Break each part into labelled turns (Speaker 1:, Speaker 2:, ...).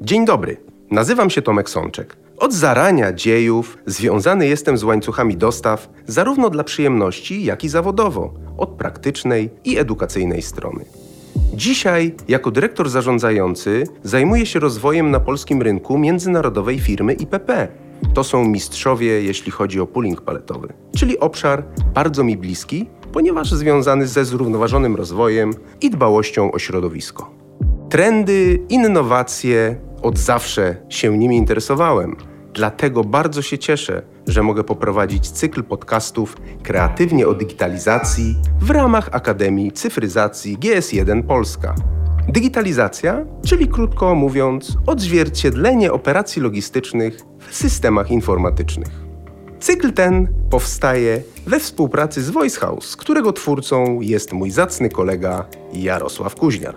Speaker 1: Dzień dobry, nazywam się Tomek Sączek. Od zarania dziejów związany jestem z łańcuchami dostaw, zarówno dla przyjemności, jak i zawodowo, od praktycznej i edukacyjnej strony. Dzisiaj, jako dyrektor zarządzający, zajmuję się rozwojem na polskim rynku międzynarodowej firmy IPP. To są mistrzowie, jeśli chodzi o pooling paletowy, czyli obszar bardzo mi bliski, ponieważ związany ze zrównoważonym rozwojem i dbałością o środowisko. Trendy, innowacje, od zawsze się nimi interesowałem. Dlatego bardzo się cieszę, że mogę poprowadzić cykl podcastów kreatywnie o digitalizacji w ramach Akademii Cyfryzacji GS1 Polska. Digitalizacja, czyli krótko mówiąc, odzwierciedlenie operacji logistycznych w systemach informatycznych. Cykl ten powstaje we współpracy z Voice House, którego twórcą jest mój zacny kolega Jarosław Kuźniar.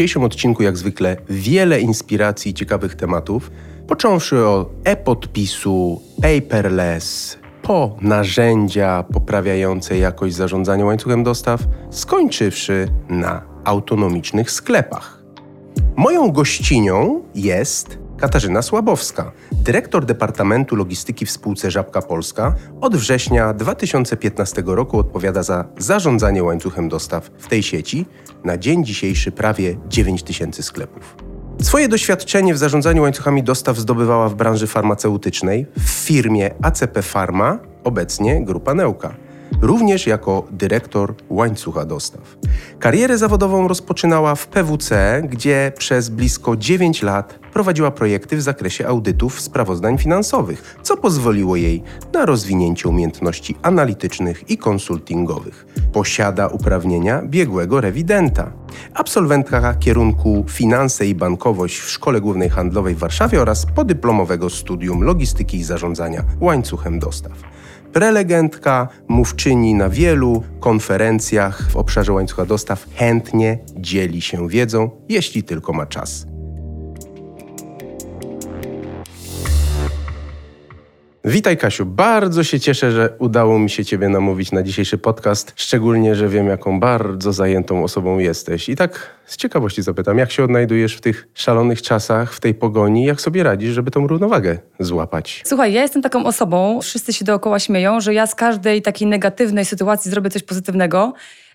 Speaker 1: Dzisiejszym odcinku, jak zwykle, wiele inspiracji i ciekawych tematów, począwszy od e-podpisu, paperless, po narzędzia poprawiające jakość zarządzania łańcuchem dostaw, skończywszy na autonomicznych sklepach. Moją gościnią jest Katarzyna Słabowska, dyrektor Departamentu Logistyki w spółce Żabka Polska. Od września 2015 roku odpowiada za zarządzanie łańcuchem dostaw w tej sieci. Na dzień dzisiejszy prawie 9 tysięcy sklepów. Swoje doświadczenie w zarządzaniu łańcuchami dostaw zdobywała w branży farmaceutycznej w firmie ACP Pharma, obecnie Grupa Neuka również jako dyrektor łańcucha dostaw. Karierę zawodową rozpoczynała w PWC, gdzie przez blisko 9 lat prowadziła projekty w zakresie audytów sprawozdań finansowych, co pozwoliło jej na rozwinięcie umiejętności analitycznych i konsultingowych. Posiada uprawnienia biegłego rewidenta. Absolwentka kierunku Finanse i Bankowość w Szkole Głównej Handlowej w Warszawie oraz podyplomowego studium logistyki i zarządzania łańcuchem dostaw prelegentka, mówczyni na wielu konferencjach w obszarze łańcucha dostaw, chętnie dzieli się wiedzą, jeśli tylko ma czas. Witaj Kasiu, bardzo się cieszę, że udało mi się Ciebie namówić na dzisiejszy podcast, szczególnie, że wiem, jaką bardzo zajętą osobą jesteś. I tak z ciekawości zapytam, jak się odnajdujesz w tych szalonych czasach, w tej pogoni, jak sobie radzisz, żeby tą równowagę złapać?
Speaker 2: Słuchaj, ja jestem taką osobą, wszyscy się dookoła śmieją, że ja z każdej takiej negatywnej sytuacji zrobię coś pozytywnego.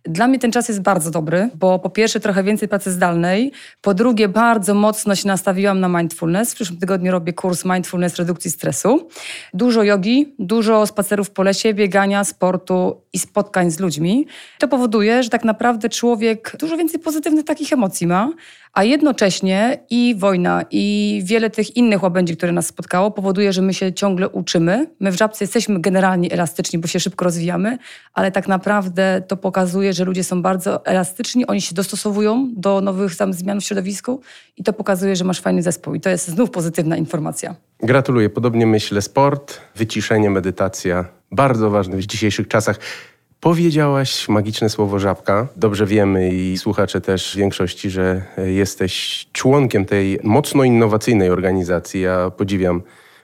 Speaker 2: Dla mnie ten czas jest bardzo dobry, bo po pierwsze trochę więcej pracy zdalnej, po drugie bardzo mocno się nastawiłam na mindfulness. W przyszłym tygodniu robię kurs mindfulness redukcji stresu. Dużo jogi, dużo spacerów po lesie, biegania, sportu i spotkań z ludźmi. To powoduje, że tak naprawdę człowiek dużo więcej pozytywnych takich emocji ma, a jednocześnie i wojna, i wiele tych innych łabędzi, które nas spotkało, powoduje, że my się ciągle uczymy. My w Żabce jesteśmy generalnie elastyczni, bo się szybko rozwijamy, ale tak naprawdę to pokazuje, że ludzie są bardzo elastyczni, oni się dostosowują do nowych tam zmian w środowisku i to pokazuje, że masz fajny zespół. I to jest znów pozytywna informacja.
Speaker 1: Gratuluję. Podobnie myślę. Sport, wyciszenie, medytacja. Bardzo ważne w dzisiejszych czasach. Powiedziałaś magiczne słowo żabka. Dobrze wiemy i słuchacze też większości, że jesteś członkiem tej mocno innowacyjnej organizacji. Ja podziwiam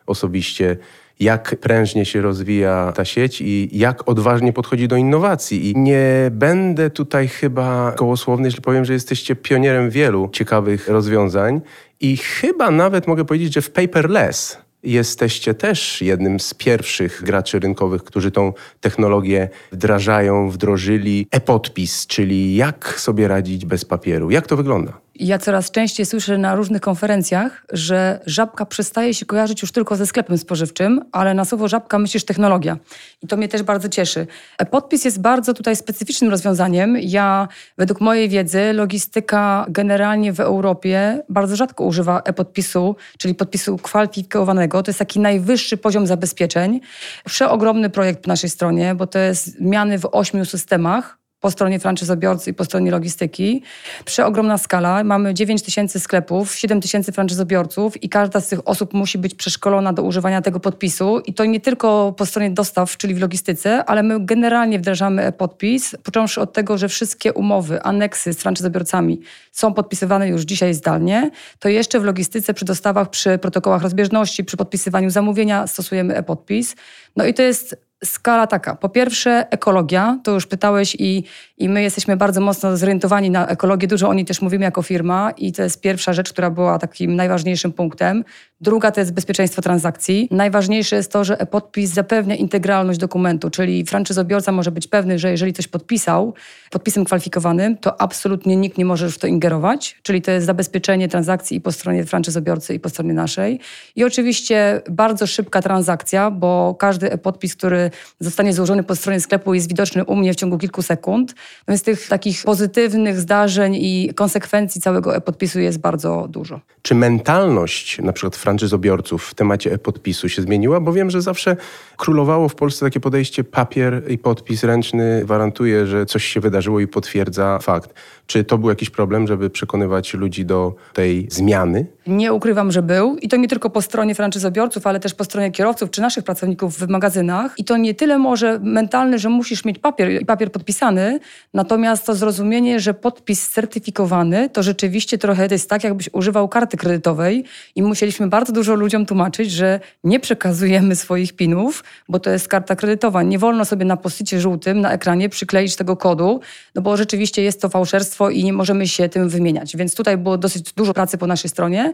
Speaker 1: osobiście jak prężnie się rozwija ta sieć i jak odważnie podchodzi do innowacji. I nie będę tutaj chyba kołosłowny, jeśli powiem, że jesteście pionierem wielu ciekawych rozwiązań i chyba nawet mogę powiedzieć, że w paperless Jesteście też jednym z pierwszych graczy rynkowych, którzy tą technologię wdrażają, wdrożyli. E-podpis, czyli jak sobie radzić bez papieru. Jak to wygląda?
Speaker 2: Ja coraz częściej słyszę na różnych konferencjach, że żabka przestaje się kojarzyć już tylko ze sklepem spożywczym, ale na słowo żabka myślisz technologia. I to mnie też bardzo cieszy. Podpis jest bardzo tutaj specyficznym rozwiązaniem. Ja, według mojej wiedzy, logistyka generalnie w Europie bardzo rzadko używa e-podpisu, czyli podpisu kwalifikowanego. To jest taki najwyższy poziom zabezpieczeń. Przeogromny projekt po naszej stronie, bo to jest zmiany w ośmiu systemach po stronie franczyzobiorcy i po stronie logistyki. Przeogromna skala. Mamy 9 tysięcy sklepów, 7 tysięcy franczyzobiorców i każda z tych osób musi być przeszkolona do używania tego podpisu. I to nie tylko po stronie dostaw, czyli w logistyce, ale my generalnie wdrażamy podpis, począwszy od tego, że wszystkie umowy, aneksy z franczyzobiorcami są podpisywane już dzisiaj zdalnie. To jeszcze w logistyce, przy dostawach, przy protokołach rozbieżności, przy podpisywaniu zamówienia stosujemy e-podpis. No i to jest skala taka. Po pierwsze, ekologia, to już pytałeś i, i my jesteśmy bardzo mocno zorientowani na ekologię. Dużo o niej też mówimy jako firma i to jest pierwsza rzecz, która była takim najważniejszym punktem. Druga to jest bezpieczeństwo transakcji. Najważniejsze jest to, że podpis zapewnia integralność dokumentu, czyli franczyzobiorca może być pewny, że jeżeli coś podpisał podpisem kwalifikowanym, to absolutnie nikt nie może w to ingerować, czyli to jest zabezpieczenie transakcji i po stronie franczyzobiorcy i po stronie naszej. I oczywiście bardzo szybka transakcja, bo każdy podpis, który zostanie złożony po stronie sklepu jest widoczny u mnie w ciągu kilku sekund. Więc tych takich pozytywnych zdarzeń i konsekwencji całego e-podpisu jest bardzo dużo.
Speaker 1: Czy mentalność na przykład franczyzobiorców w temacie e-podpisu się zmieniła? Bo wiem, że zawsze królowało w Polsce takie podejście papier i podpis ręczny gwarantuje, że coś się wydarzyło i potwierdza fakt. Czy to był jakiś problem, żeby przekonywać ludzi do tej zmiany?
Speaker 2: Nie ukrywam, że był. I to nie tylko po stronie franczyzobiorców, ale też po stronie kierowców czy naszych pracowników w magazynach. I to nie tyle może mentalny, że musisz mieć papier i papier podpisany, natomiast to zrozumienie, że podpis certyfikowany to rzeczywiście trochę jest tak, jakbyś używał karty kredytowej i musieliśmy bardzo dużo ludziom tłumaczyć, że nie przekazujemy swoich pinów, bo to jest karta kredytowa. Nie wolno sobie na posycie żółtym na ekranie przykleić tego kodu, no bo rzeczywiście jest to fałszerstwo i nie możemy się tym wymieniać. Więc tutaj było dosyć dużo pracy po naszej stronie.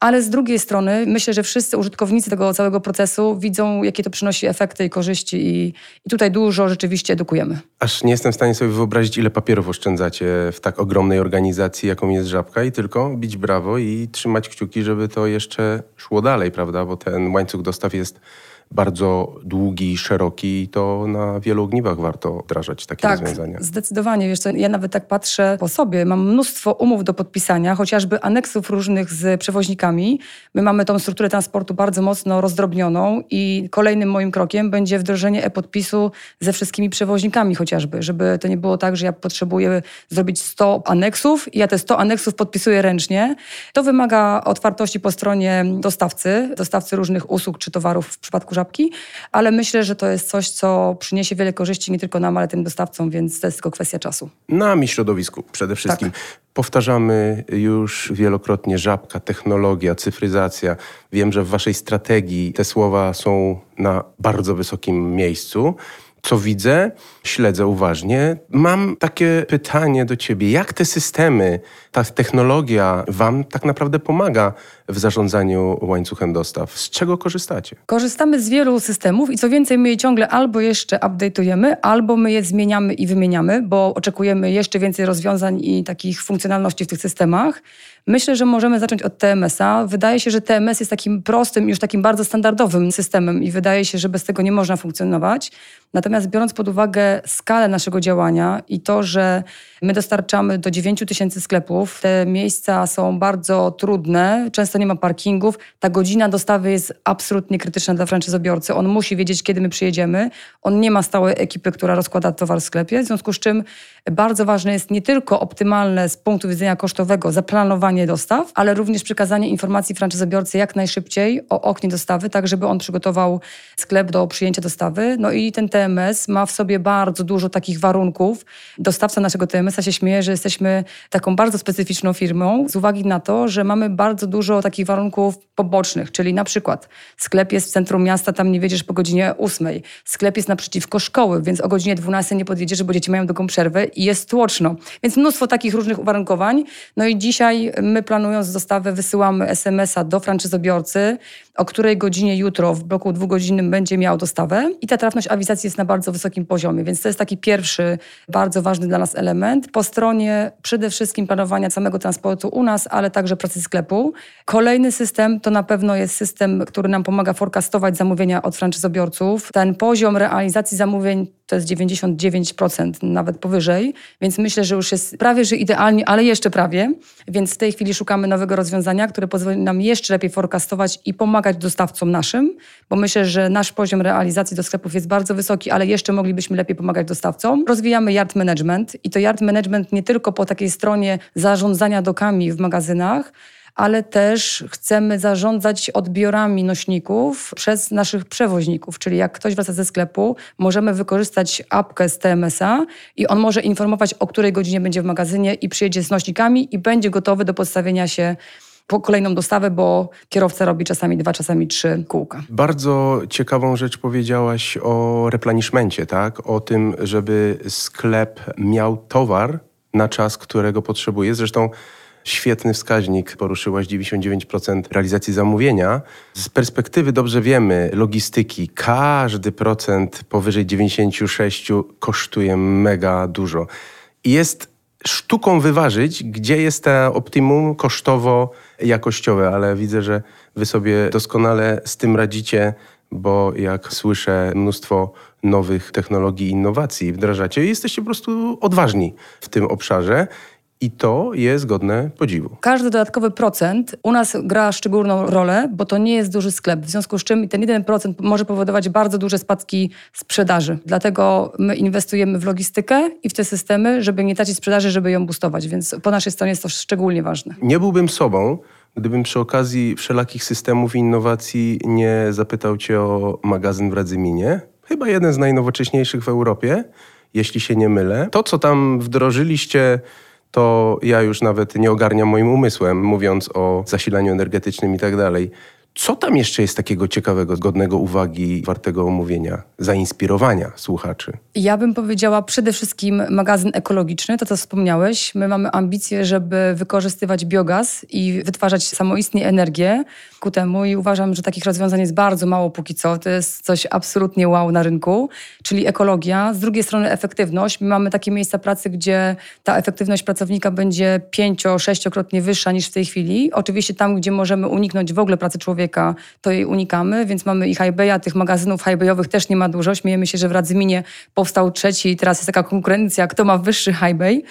Speaker 2: Ale z drugiej strony myślę, że wszyscy użytkownicy tego całego procesu widzą, jakie to przynosi efekty i korzyści, i, i tutaj dużo rzeczywiście edukujemy.
Speaker 1: Aż nie jestem w stanie sobie wyobrazić, ile papierów oszczędzacie w tak ogromnej organizacji, jaką jest Żabka, i tylko bić brawo i trzymać kciuki, żeby to jeszcze szło dalej, prawda? Bo ten łańcuch dostaw jest bardzo długi, szeroki i to na wielu ogniwach warto wdrażać takie
Speaker 2: tak,
Speaker 1: rozwiązania.
Speaker 2: zdecydowanie. Wiesz co, ja nawet tak patrzę po sobie. Mam mnóstwo umów do podpisania, chociażby aneksów różnych z przewoźnikami. My mamy tą strukturę transportu bardzo mocno rozdrobnioną i kolejnym moim krokiem będzie wdrożenie e-podpisu ze wszystkimi przewoźnikami chociażby, żeby to nie było tak, że ja potrzebuję zrobić 100 aneksów i ja te 100 aneksów podpisuję ręcznie. To wymaga otwartości po stronie dostawcy, dostawcy różnych usług czy towarów w przypadku ale myślę, że to jest coś, co przyniesie wiele korzyści nie tylko nam, ale tym dostawcom, więc to jest tylko kwestia czasu.
Speaker 1: Nam i środowisku przede wszystkim. Tak. Powtarzamy już wielokrotnie żabka, technologia, cyfryzacja. Wiem, że w waszej strategii te słowa są na bardzo wysokim miejscu co widzę, śledzę uważnie. Mam takie pytanie do Ciebie: jak te systemy, ta technologia Wam tak naprawdę pomaga w zarządzaniu łańcuchem dostaw? Z czego korzystacie?
Speaker 2: Korzystamy z wielu systemów i co więcej, my je ciągle albo jeszcze update'ujemy, albo my je zmieniamy i wymieniamy, bo oczekujemy jeszcze więcej rozwiązań i takich funkcjonalności w tych systemach. Myślę, że możemy zacząć od TMS-a. Wydaje się, że TMS jest takim prostym, już takim bardzo standardowym systemem i wydaje się, że bez tego nie można funkcjonować. Natomiast biorąc pod uwagę skalę naszego działania i to, że my dostarczamy do 9 tysięcy sklepów, te miejsca są bardzo trudne, często nie ma parkingów, ta godzina dostawy jest absolutnie krytyczna dla franczyzobiorcy. On musi wiedzieć, kiedy my przyjedziemy. On nie ma stałej ekipy, która rozkłada towar w sklepie, w związku z czym bardzo ważne jest nie tylko optymalne z punktu widzenia kosztowego zaplanowanie dostaw, ale również przekazanie informacji franczyzobiorcy jak najszybciej o oknie dostawy, tak żeby on przygotował sklep do przyjęcia dostawy. No i ten TMS ma w sobie bardzo dużo takich warunków. Dostawca naszego TMS-a się śmieje, że jesteśmy taką bardzo specyficzną firmą z uwagi na to, że mamy bardzo dużo takich warunków pobocznych, czyli na przykład sklep jest w centrum miasta, tam nie wiedziesz po godzinie 8. Sklep jest naprzeciwko szkoły, więc o godzinie 12 nie podjedziesz, bo dzieci mają taką przerwę i jest tłoczno. Więc mnóstwo takich różnych uwarunkowań. No i dzisiaj my planując dostawę wysyłamy SMS-a do franczyzobiorcy, o której godzinie jutro w bloku dwugodzinnym będzie miał dostawę i ta trafność awizacji jest na bardzo wysokim poziomie, więc to jest taki pierwszy bardzo ważny dla nas element. Po stronie przede wszystkim planowania samego transportu u nas, ale także pracy sklepu. Kolejny system to na pewno jest system, który nam pomaga forecastować zamówienia od franczyzobiorców. Ten poziom realizacji zamówień to jest 99%, nawet powyżej, więc myślę, że już jest prawie, że idealnie, ale jeszcze prawie. Więc w tej chwili szukamy nowego rozwiązania, które pozwoli nam jeszcze lepiej forecastować i pomagać dostawcom naszym, bo myślę, że nasz poziom realizacji do sklepów jest bardzo wysoki, ale jeszcze moglibyśmy lepiej pomagać dostawcom. Rozwijamy yard management i to yard management nie tylko po takiej stronie zarządzania dokami w magazynach, ale też chcemy zarządzać odbiorami nośników przez naszych przewoźników. Czyli jak ktoś wraca ze sklepu, możemy wykorzystać apkę z TMS-a i on może informować, o której godzinie będzie w magazynie i przyjedzie z nośnikami i będzie gotowy do podstawienia się po kolejną dostawę, bo kierowca robi czasami dwa, czasami trzy kółka.
Speaker 1: Bardzo ciekawą rzecz powiedziałaś o replenishmencie, tak? O tym, żeby sklep miał towar na czas, którego potrzebuje. Zresztą świetny wskaźnik poruszyłaś 99% realizacji zamówienia. Z perspektywy dobrze wiemy logistyki, każdy procent powyżej 96 kosztuje mega dużo. I jest sztuką wyważyć, gdzie jest to optimum kosztowo-jakościowe, ale widzę, że wy sobie doskonale z tym radzicie, bo jak słyszę mnóstwo nowych technologii innowacji wdrażacie, jesteście po prostu odważni w tym obszarze. I to jest godne podziwu.
Speaker 2: Każdy dodatkowy procent u nas gra szczególną rolę, bo to nie jest duży sklep, w związku z czym ten 1% może powodować bardzo duże spadki sprzedaży. Dlatego my inwestujemy w logistykę i w te systemy, żeby nie tracić sprzedaży, żeby ją boostować, więc po naszej stronie jest to szczególnie ważne.
Speaker 1: Nie byłbym sobą, gdybym przy okazji wszelakich systemów i innowacji nie zapytał Cię o magazyn w Radzyminie. Chyba jeden z najnowocześniejszych w Europie, jeśli się nie mylę. To, co tam wdrożyliście to ja już nawet nie ogarniam moim umysłem, mówiąc o zasilaniu energetycznym i tak dalej. Co tam jeszcze jest takiego ciekawego, godnego uwagi, wartego omówienia, zainspirowania słuchaczy?
Speaker 2: Ja bym powiedziała przede wszystkim magazyn ekologiczny, to co wspomniałeś. My mamy ambicje, żeby wykorzystywać biogaz i wytwarzać samoistnie energię ku temu i uważam, że takich rozwiązań jest bardzo mało póki co. To jest coś absolutnie wow na rynku, czyli ekologia. Z drugiej strony efektywność. My mamy takie miejsca pracy, gdzie ta efektywność pracownika będzie pięcio, sześciokrotnie wyższa niż w tej chwili. Oczywiście tam, gdzie możemy uniknąć w ogóle pracy człowieka, człowieka, to jej unikamy, więc mamy i highbaya, tych magazynów highbayowych też nie ma dużo. Śmiejemy się, że w Radzyminie powstał trzeci i teraz jest taka konkurencja, kto ma wyższy highbay.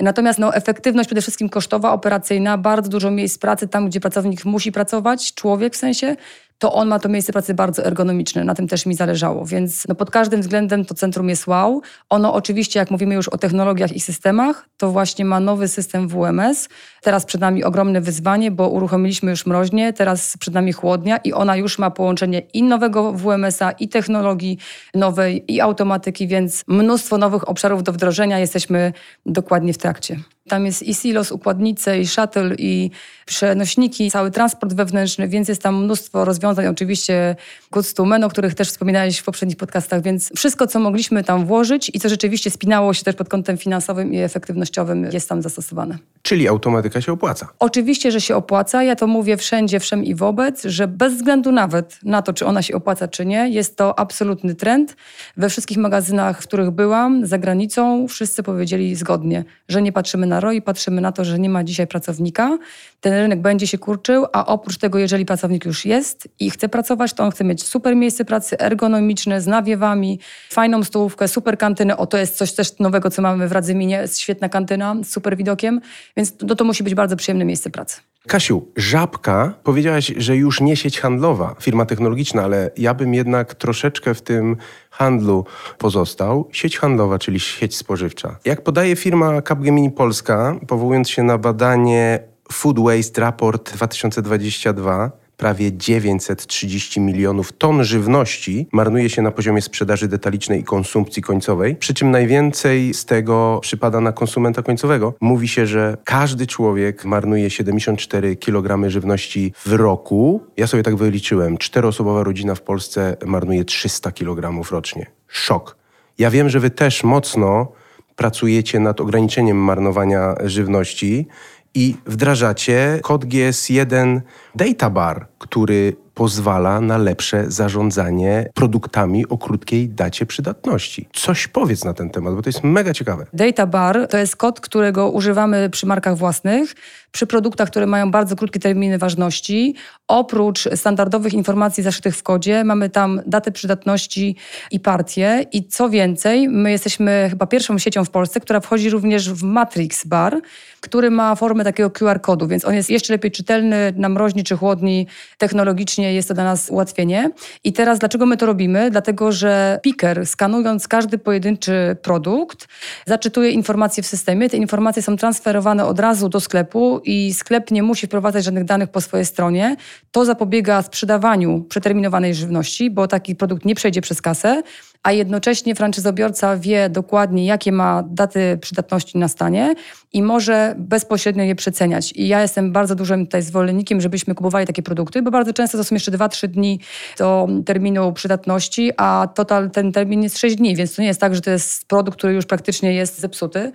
Speaker 2: Natomiast no, efektywność przede wszystkim kosztowa, operacyjna, bardzo dużo miejsc pracy tam, gdzie pracownik musi pracować, człowiek w sensie, to on ma to miejsce pracy bardzo ergonomiczne. Na tym też mi zależało. Więc no pod każdym względem to centrum jest wow. Ono oczywiście, jak mówimy już o technologiach i systemach, to właśnie ma nowy system WMS. Teraz przed nami ogromne wyzwanie, bo uruchomiliśmy już mroźnie, teraz przed nami chłodnia i ona już ma połączenie i nowego WMS-a, i technologii nowej, i automatyki, więc mnóstwo nowych obszarów do wdrożenia. Jesteśmy dokładnie w trakcie. Tam jest i silos, układnice, i shuttle, i przenośniki, cały transport wewnętrzny, więc jest tam mnóstwo rozwiązań, oczywiście goods to men, o których też wspominałeś w poprzednich podcastach, więc wszystko, co mogliśmy tam włożyć i co rzeczywiście spinało się też pod kątem finansowym i efektywnościowym jest tam zastosowane.
Speaker 1: Czyli automatyka się opłaca?
Speaker 2: Oczywiście, że się opłaca. Ja to mówię wszędzie, wszem i wobec, że bez względu nawet na to, czy ona się opłaca, czy nie, jest to absolutny trend. We wszystkich magazynach, w których byłam, za granicą, wszyscy powiedzieli zgodnie, że nie patrzymy na ROI, patrzymy na to, że nie ma dzisiaj pracownika, ten rynek będzie się kurczył, a oprócz tego, jeżeli pracownik już jest i chce pracować, to on chce mieć super miejsce pracy, ergonomiczne, z nawiewami, fajną stołówkę, super kantynę. O, to jest coś też nowego, co mamy w Radzyminie, jest świetna kantyna z super widokiem, więc to, to musi być bardzo przyjemne miejsce pracy.
Speaker 1: Kasiu, Żabka, powiedziałaś, że już nie sieć handlowa, firma technologiczna, ale ja bym jednak troszeczkę w tym handlu pozostał. Sieć handlowa, czyli sieć spożywcza. Jak podaje firma Capgemini Polska, powołując się na badanie Food Waste Report 2022, prawie 930 milionów ton żywności marnuje się na poziomie sprzedaży detalicznej i konsumpcji końcowej, przy czym najwięcej z tego przypada na konsumenta końcowego. Mówi się, że każdy człowiek marnuje 74 kg żywności w roku. Ja sobie tak wyliczyłem, czteroosobowa rodzina w Polsce marnuje 300 kg rocznie. Szok. Ja wiem, że wy też mocno pracujecie nad ograniczeniem marnowania żywności i wdrażacie kod GS1 Data Bar, który pozwala na lepsze zarządzanie produktami o krótkiej dacie przydatności. Coś powiedz na ten temat, bo to jest mega ciekawe.
Speaker 2: Data Bar to jest kod, którego używamy przy markach własnych, przy produktach, które mają bardzo krótkie terminy ważności. Oprócz standardowych informacji zaszytych w kodzie, mamy tam datę przydatności i partię. I co więcej, my jesteśmy chyba pierwszą siecią w Polsce, która wchodzi również w Matrix Bar, który ma formę takiego QR-kodu, więc on jest jeszcze lepiej czytelny na mroźni czy chłodni technologicznie jest to dla nas ułatwienie. I teraz dlaczego my to robimy? Dlatego, że picker skanując każdy pojedynczy produkt, zaczytuje informacje w systemie. Te informacje są transferowane od razu do sklepu i sklep nie musi wprowadzać żadnych danych po swojej stronie. To zapobiega sprzedawaniu przeterminowanej żywności, bo taki produkt nie przejdzie przez kasę, a jednocześnie franczyzobiorca wie dokładnie, jakie ma daty przydatności na stanie i może bezpośrednio je przeceniać. I ja jestem bardzo dużym tutaj zwolennikiem, żebyśmy kupowali takie produkty, bo bardzo często to są jeszcze 2-3 dni do terminu przydatności, a total ten termin jest 6 dni, więc to nie jest tak, że to jest produkt, który już praktycznie jest zepsuty.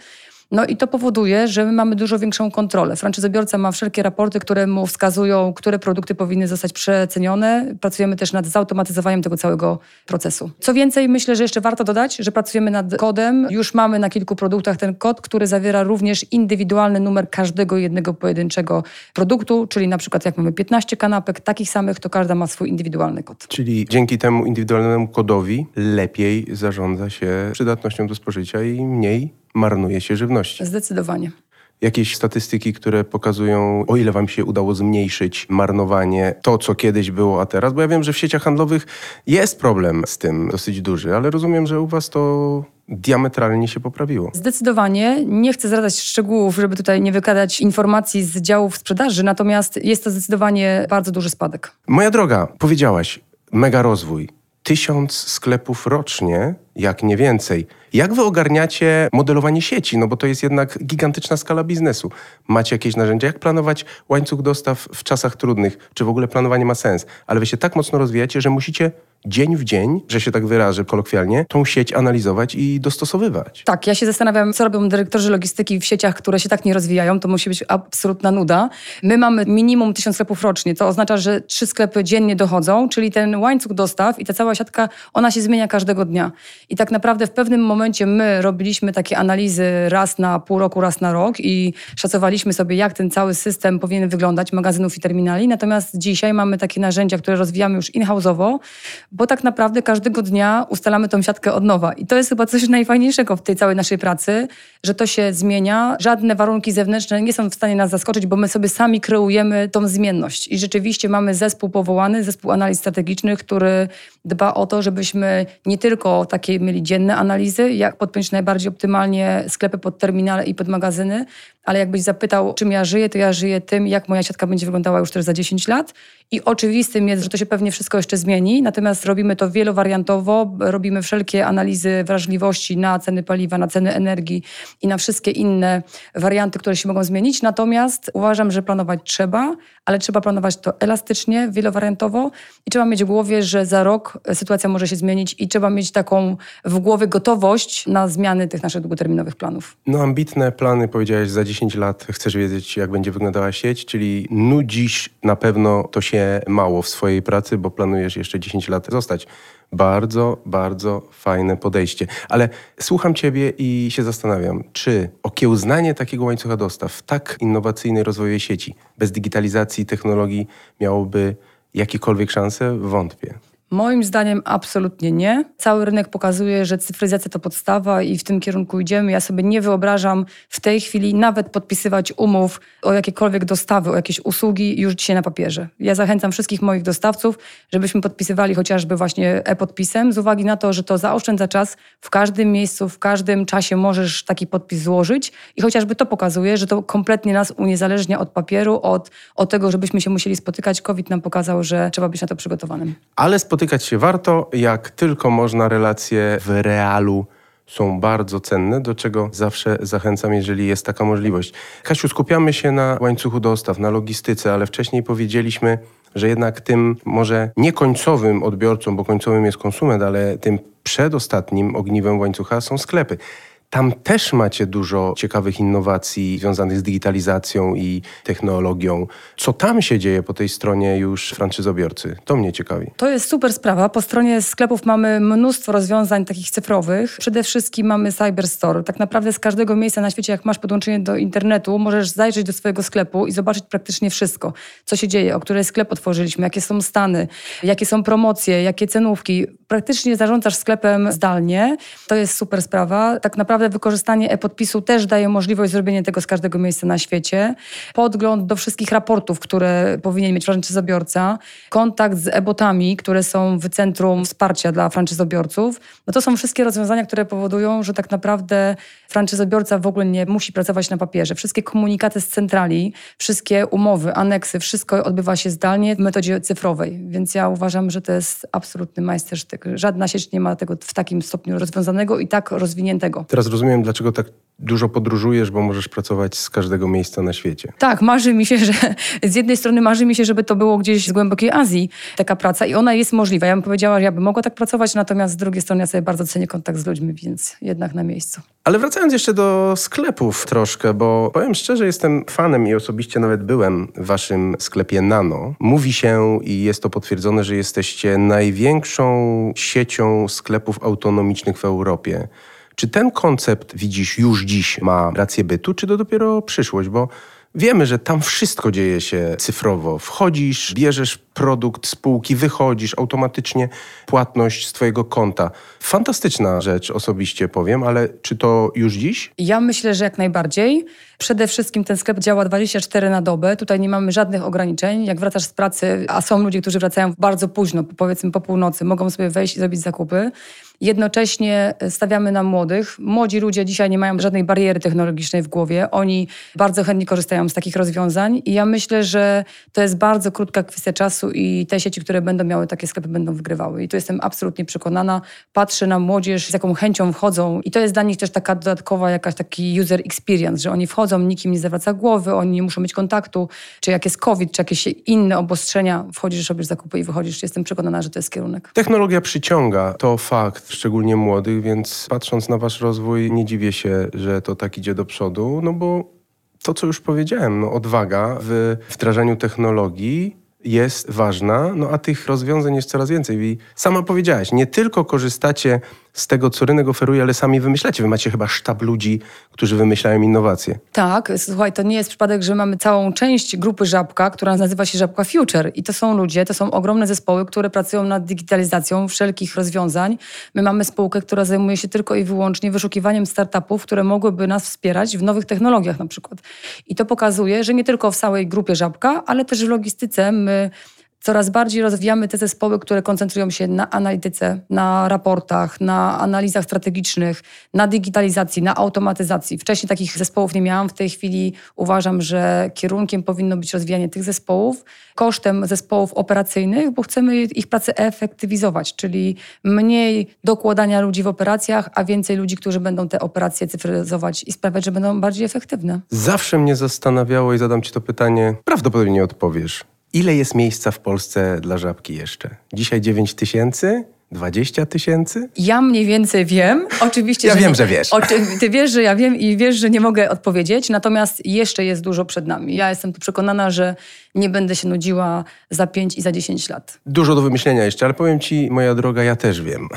Speaker 2: No i to powoduje, że my mamy dużo większą kontrolę. Franczyzobiorca ma wszelkie raporty, które mu wskazują, które produkty powinny zostać przecenione. Pracujemy też nad zautomatyzowaniem tego całego procesu. Co więcej, myślę, że jeszcze warto dodać, że pracujemy nad kodem. Już mamy na kilku produktach ten kod, który zawiera również indywidualny numer każdego jednego pojedynczego produktu, czyli na przykład jak mamy 15 kanapek takich samych, to każda ma swój indywidualny kod.
Speaker 1: Czyli dzięki temu indywidualnemu kodowi lepiej zarządza się przydatnością do spożycia i mniej marnuje się żywności.
Speaker 2: Zdecydowanie.
Speaker 1: Jakieś statystyki, które pokazują, o ile Wam się udało zmniejszyć marnowanie, to co kiedyś było, a teraz? Bo ja wiem, że w sieciach handlowych jest problem z tym dosyć duży, ale rozumiem, że u Was to diametralnie się poprawiło.
Speaker 2: Zdecydowanie. Nie chcę zdradzać szczegółów, żeby tutaj nie wykazać informacji z działów sprzedaży, natomiast jest to zdecydowanie bardzo duży spadek.
Speaker 1: Moja droga, powiedziałaś, mega rozwój. Tysiąc sklepów rocznie, jak nie więcej. Jak wy ogarniacie modelowanie sieci? No bo to jest jednak gigantyczna skala biznesu. Macie jakieś narzędzia? Jak planować łańcuch dostaw w czasach trudnych? Czy w ogóle planowanie ma sens? Ale wy się tak mocno rozwijacie, że musicie dzień w dzień, że się tak wyrażę kolokwialnie, tą sieć analizować i dostosowywać.
Speaker 2: Tak, ja się zastanawiam, co robią dyrektorzy logistyki w sieciach, które się tak nie rozwijają. To musi być absolutna nuda. My mamy minimum tysiąc sklepów rocznie. To oznacza, że trzy sklepy dziennie dochodzą, czyli ten łańcuch dostaw i ta cała siatka, ona się zmienia każdego dnia. I tak naprawdę w pewnym momencie my robiliśmy takie analizy raz na pół roku, raz na rok i szacowaliśmy sobie, jak ten cały system powinien wyglądać, magazynów i terminali. Natomiast dzisiaj mamy takie narzędzia, które rozwijamy już in-house'owo, bo tak naprawdę każdego dnia ustalamy tą siatkę od nowa. I to jest chyba coś najfajniejszego w tej całej naszej pracy, że to się zmienia. Żadne warunki zewnętrzne nie są w stanie nas zaskoczyć, bo my sobie sami kreujemy tą zmienność. I rzeczywiście mamy zespół powołany, zespół analiz strategicznych, który dba o to, żebyśmy nie tylko takie mieli dzienne analizy, jak podpiąć najbardziej optymalnie sklepy pod terminale i pod magazyny, ale jakbyś zapytał, czym ja żyję, to ja żyję tym, jak moja siatka będzie wyglądała już też za 10 lat. I oczywistym jest, że to się pewnie wszystko jeszcze zmieni, natomiast robimy to wielowariantowo, robimy wszelkie analizy wrażliwości na ceny paliwa, na ceny energii i na wszystkie inne warianty, które się mogą zmienić. Natomiast uważam, że planować trzeba, ale trzeba planować to elastycznie, wielowariantowo i trzeba mieć w głowie, że za rok sytuacja może się zmienić i trzeba mieć taką w głowie gotowość na zmiany tych naszych długoterminowych planów.
Speaker 1: No ambitne plany, powiedziałeś, za 10 lat chcesz wiedzieć, jak będzie wyglądała sieć, czyli nudzisz na pewno to się mało w swojej pracy, bo planujesz jeszcze 10 lat zostać. Bardzo, bardzo fajne podejście. Ale słucham Ciebie i się zastanawiam, czy okiełznanie takiego łańcucha dostaw w tak innowacyjnej rozwoju sieci, bez digitalizacji technologii miałoby jakiekolwiek szanse? Wątpię.
Speaker 2: Moim zdaniem absolutnie nie. Cały rynek pokazuje, że cyfryzacja to podstawa i w tym kierunku idziemy. Ja sobie nie wyobrażam w tej chwili nawet podpisywać umów o jakiekolwiek dostawy, o jakieś usługi już dzisiaj na papierze. Ja zachęcam wszystkich moich dostawców, żebyśmy podpisywali chociażby właśnie e-podpisem z uwagi na to, że to zaoszczędza czas. W każdym miejscu, w każdym czasie możesz taki podpis złożyć i chociażby to pokazuje, że to kompletnie nas uniezależnia od papieru, od, od tego, żebyśmy się musieli spotykać. COVID nam pokazał, że trzeba być na to przygotowanym.
Speaker 1: Ale spotykać się warto, jak tylko można. Relacje w realu są bardzo cenne, do czego zawsze zachęcam, jeżeli jest taka możliwość. Kasiu, skupiamy się na łańcuchu dostaw, na logistyce, ale wcześniej powiedzieliśmy, że jednak tym może nie końcowym odbiorcą, bo końcowym jest konsument, ale tym przedostatnim ogniwem łańcucha są sklepy. Tam też macie dużo ciekawych innowacji związanych z digitalizacją i technologią. Co tam się dzieje po tej stronie już franczyzobiorcy? To mnie ciekawi.
Speaker 2: To jest super sprawa. Po stronie sklepów mamy mnóstwo rozwiązań takich cyfrowych. Przede wszystkim mamy Cyberstore. Tak naprawdę z każdego miejsca na świecie, jak masz podłączenie do internetu, możesz zajrzeć do swojego sklepu i zobaczyć praktycznie wszystko, co się dzieje, o który sklep otworzyliśmy, jakie są stany, jakie są promocje, jakie cenówki. Praktycznie zarządzasz sklepem zdalnie. To jest super sprawa. Tak naprawdę naprawdę wykorzystanie e-podpisu też daje możliwość zrobienia tego z każdego miejsca na świecie. Podgląd do wszystkich raportów, które powinien mieć franczyzobiorca, kontakt z e-botami, które są w centrum wsparcia dla franczyzobiorców. No to są wszystkie rozwiązania, które powodują, że tak naprawdę franczyzobiorca w ogóle nie musi pracować na papierze. Wszystkie komunikaty z centrali, wszystkie umowy, aneksy, wszystko odbywa się zdalnie w metodzie cyfrowej. Więc ja uważam, że to jest absolutny majstersztyk. Żadna sieć nie ma tego w takim stopniu rozwiązanego i tak rozwiniętego.
Speaker 1: Teraz rozumiem, dlaczego tak dużo podróżujesz, bo możesz pracować z każdego miejsca na świecie.
Speaker 2: Tak, marzy mi się, że z jednej strony marzy mi się, żeby to było gdzieś z głębokiej Azji, taka praca i ona jest możliwa. Ja bym powiedziała, że ja bym mogła tak pracować, natomiast z drugiej strony ja sobie bardzo cenię kontakt z ludźmi, więc jednak na miejscu.
Speaker 1: Ale wracając jeszcze do sklepów troszkę, bo powiem szczerze, jestem fanem i osobiście nawet byłem w waszym sklepie Nano. Mówi się i jest to potwierdzone, że jesteście największą siecią sklepów autonomicznych w Europie. Czy ten koncept, widzisz, już dziś ma rację bytu, czy to dopiero przyszłość? Bo wiemy, że tam wszystko dzieje się cyfrowo. Wchodzisz, bierzesz produkt z półki, wychodzisz, automatycznie płatność z twojego konta. Fantastyczna rzecz, osobiście powiem, ale czy to już dziś?
Speaker 2: Ja myślę, że jak najbardziej. Przede wszystkim ten sklep działa 24 na dobę. Tutaj nie mamy żadnych ograniczeń. Jak wracasz z pracy, a są ludzie, którzy wracają bardzo późno, powiedzmy po północy, mogą sobie wejść i zrobić zakupy. Jednocześnie stawiamy na młodych. Młodzi ludzie dzisiaj nie mają żadnej bariery technologicznej w głowie. Oni bardzo chętnie korzystają z takich rozwiązań i ja myślę, że to jest bardzo krótka kwestia czasu i te sieci, które będą miały takie sklepy, będą wygrywały. I tu jestem absolutnie przekonana. Patrzę na młodzież, z jaką chęcią wchodzą i to jest dla nich też taka dodatkowa jakaś taki user experience, że oni wchodzą, nikim nie zawraca głowy, oni nie muszą mieć kontaktu, czy jak jest COVID, czy jakieś inne obostrzenia, wchodzisz, robisz zakupy i wychodzisz. Jestem przekonana, że to jest kierunek.
Speaker 1: Technologia przyciąga, to fakt szczególnie młodych, więc patrząc na wasz rozwój, nie dziwię się, że to tak idzie do przodu, no bo to, co już powiedziałem, no, odwaga w wdrażaniu technologii jest ważna, no a tych rozwiązań jest coraz więcej. I sama powiedziałaś, nie tylko korzystacie z tego, co rynek oferuje, ale sami wymyślacie. Wy macie chyba sztab ludzi, którzy wymyślają innowacje.
Speaker 2: Tak, słuchaj, to nie jest przypadek, że mamy całą część grupy Żabka, która nazywa się Żabka Future i to są ludzie, to są ogromne zespoły, które pracują nad digitalizacją wszelkich rozwiązań. My mamy spółkę, która zajmuje się tylko i wyłącznie wyszukiwaniem startupów, które mogłyby nas wspierać w nowych technologiach na przykład. I to pokazuje, że nie tylko w całej grupie Żabka, ale też w logistyce my Coraz bardziej rozwijamy te zespoły, które koncentrują się na analityce, na raportach, na analizach strategicznych, na digitalizacji, na automatyzacji. Wcześniej takich zespołów nie miałam. W tej chwili uważam, że kierunkiem powinno być rozwijanie tych zespołów kosztem zespołów operacyjnych, bo chcemy ich pracę efektywizować, czyli mniej dokładania ludzi w operacjach, a więcej ludzi, którzy będą te operacje cyfryzować i sprawiać, że będą bardziej efektywne.
Speaker 1: Zawsze mnie zastanawiało i zadam Ci to pytanie, prawdopodobnie nie odpowiesz. Ile jest miejsca w Polsce dla żabki jeszcze? Dzisiaj 9 tysięcy? 20 tysięcy?
Speaker 2: Ja mniej więcej wiem. Oczywiście,
Speaker 1: ja
Speaker 2: że
Speaker 1: wiem,
Speaker 2: nie,
Speaker 1: że wiesz.
Speaker 2: ty wiesz, że ja wiem i wiesz, że nie mogę odpowiedzieć, natomiast jeszcze jest dużo przed nami. Ja jestem tu przekonana, że nie będę się nudziła za 5 i za 10 lat.
Speaker 1: Dużo do wymyślenia jeszcze, ale powiem ci, moja droga, ja też wiem.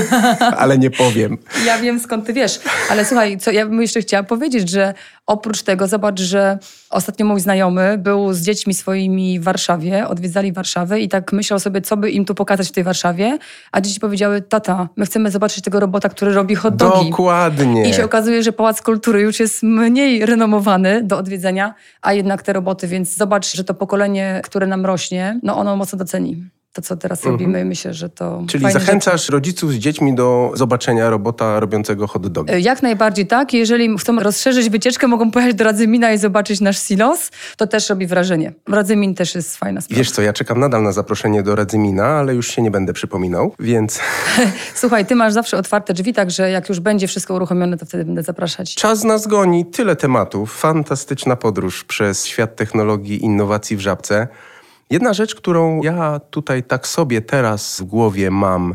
Speaker 1: ale nie powiem.
Speaker 2: Ja wiem, skąd ty wiesz. Ale słuchaj, co ja bym jeszcze chciała powiedzieć, że oprócz tego, zobacz, że ostatnio mój znajomy był z dziećmi swoimi w Warszawie, odwiedzali Warszawę i tak myślał sobie, co by im tu pokazać w tej Warszawie, a dzieci powiedziały, tata, my chcemy zobaczyć tego robota, który robi hot dogi.
Speaker 1: Dokładnie.
Speaker 2: I się okazuje, że Pałac Kultury już jest mniej renomowany do odwiedzenia, a jednak te roboty, więc zobacz, że to pokolenie, które nam rośnie, no ono mocno doceni to, co teraz mhm. robimy. Myślę, że to.
Speaker 1: Czyli zachęcasz rodziców z dziećmi do zobaczenia robota robiącego hot dogi.
Speaker 2: E, jak najbardziej tak. Jeżeli chcą rozszerzyć wycieczkę, mogą pojechać do Radzymina i zobaczyć nasz silos. To też robi wrażenie. Radzymin też jest fajna sprawa.
Speaker 1: Wiesz co, ja czekam nadal na zaproszenie do Radzymina, ale już się nie będę przypominał, więc.
Speaker 2: Słuchaj, ty masz zawsze otwarte drzwi, także jak już będzie wszystko uruchomione, to wtedy będę zapraszać.
Speaker 1: Czas nas goni, tyle tematów. Fantastyczna podróż przez świat technologii, innowacji w żabce. Jedna rzecz, którą ja tutaj tak sobie teraz w głowie mam,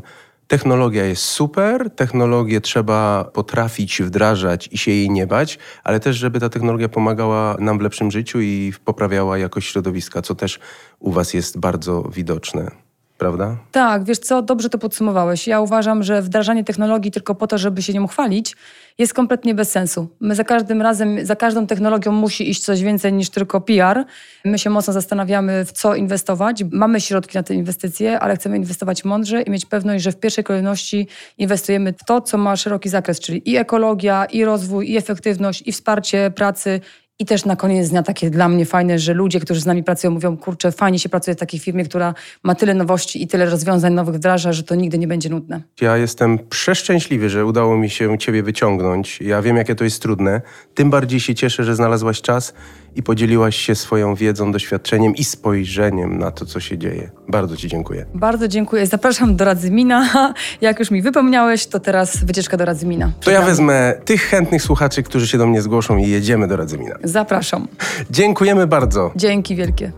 Speaker 1: Technologia jest super, technologię trzeba potrafić wdrażać i się jej nie bać, ale też, żeby ta technologia pomagała nam w lepszym życiu i poprawiała jakość środowiska, co też u Was jest bardzo widoczne. Prawda?
Speaker 2: Tak, wiesz co, dobrze to podsumowałeś. Ja uważam, że wdrażanie technologii tylko po to, żeby się nią chwalić, jest kompletnie bez sensu. My za każdym razem, za każdą technologią musi iść coś więcej niż tylko PR. My się mocno zastanawiamy, w co inwestować. Mamy środki na te inwestycje, ale chcemy inwestować mądrze i mieć pewność, że w pierwszej kolejności inwestujemy w to, co ma szeroki zakres, czyli i ekologia, i rozwój, i efektywność, i wsparcie pracy, i też na koniec dnia takie dla mnie fajne, że ludzie, którzy z nami pracują, mówią, kurczę, fajnie się pracuje w takiej firmie, która ma tyle nowości i tyle rozwiązań nowych wdraża, że to nigdy nie będzie nudne.
Speaker 1: Ja jestem przeszczęśliwy, że udało mi się Ciebie wyciągnąć. Ja wiem, jakie to jest trudne. Tym bardziej się cieszę, że znalazłaś czas i podzieliłaś się swoją wiedzą, doświadczeniem i spojrzeniem na to, co się dzieje. Bardzo Ci dziękuję.
Speaker 2: Bardzo dziękuję. Zapraszam do Radzymina. Jak już mi wypełniałeś, to teraz wycieczka do Radzymina.
Speaker 1: To ja wezmę tych chętnych słuchaczy, którzy się do mnie zgłoszą i jedziemy do Radzymina.
Speaker 2: Zapraszam.
Speaker 1: Dziękujemy bardzo.
Speaker 2: Dzięki wielkie.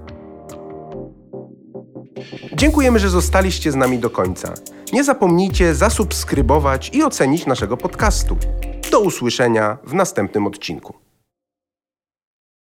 Speaker 1: Dziękujemy, że zostaliście z nami do końca. Nie zapomnijcie zasubskrybować i ocenić naszego podcastu. Do usłyszenia w następnym odcinku.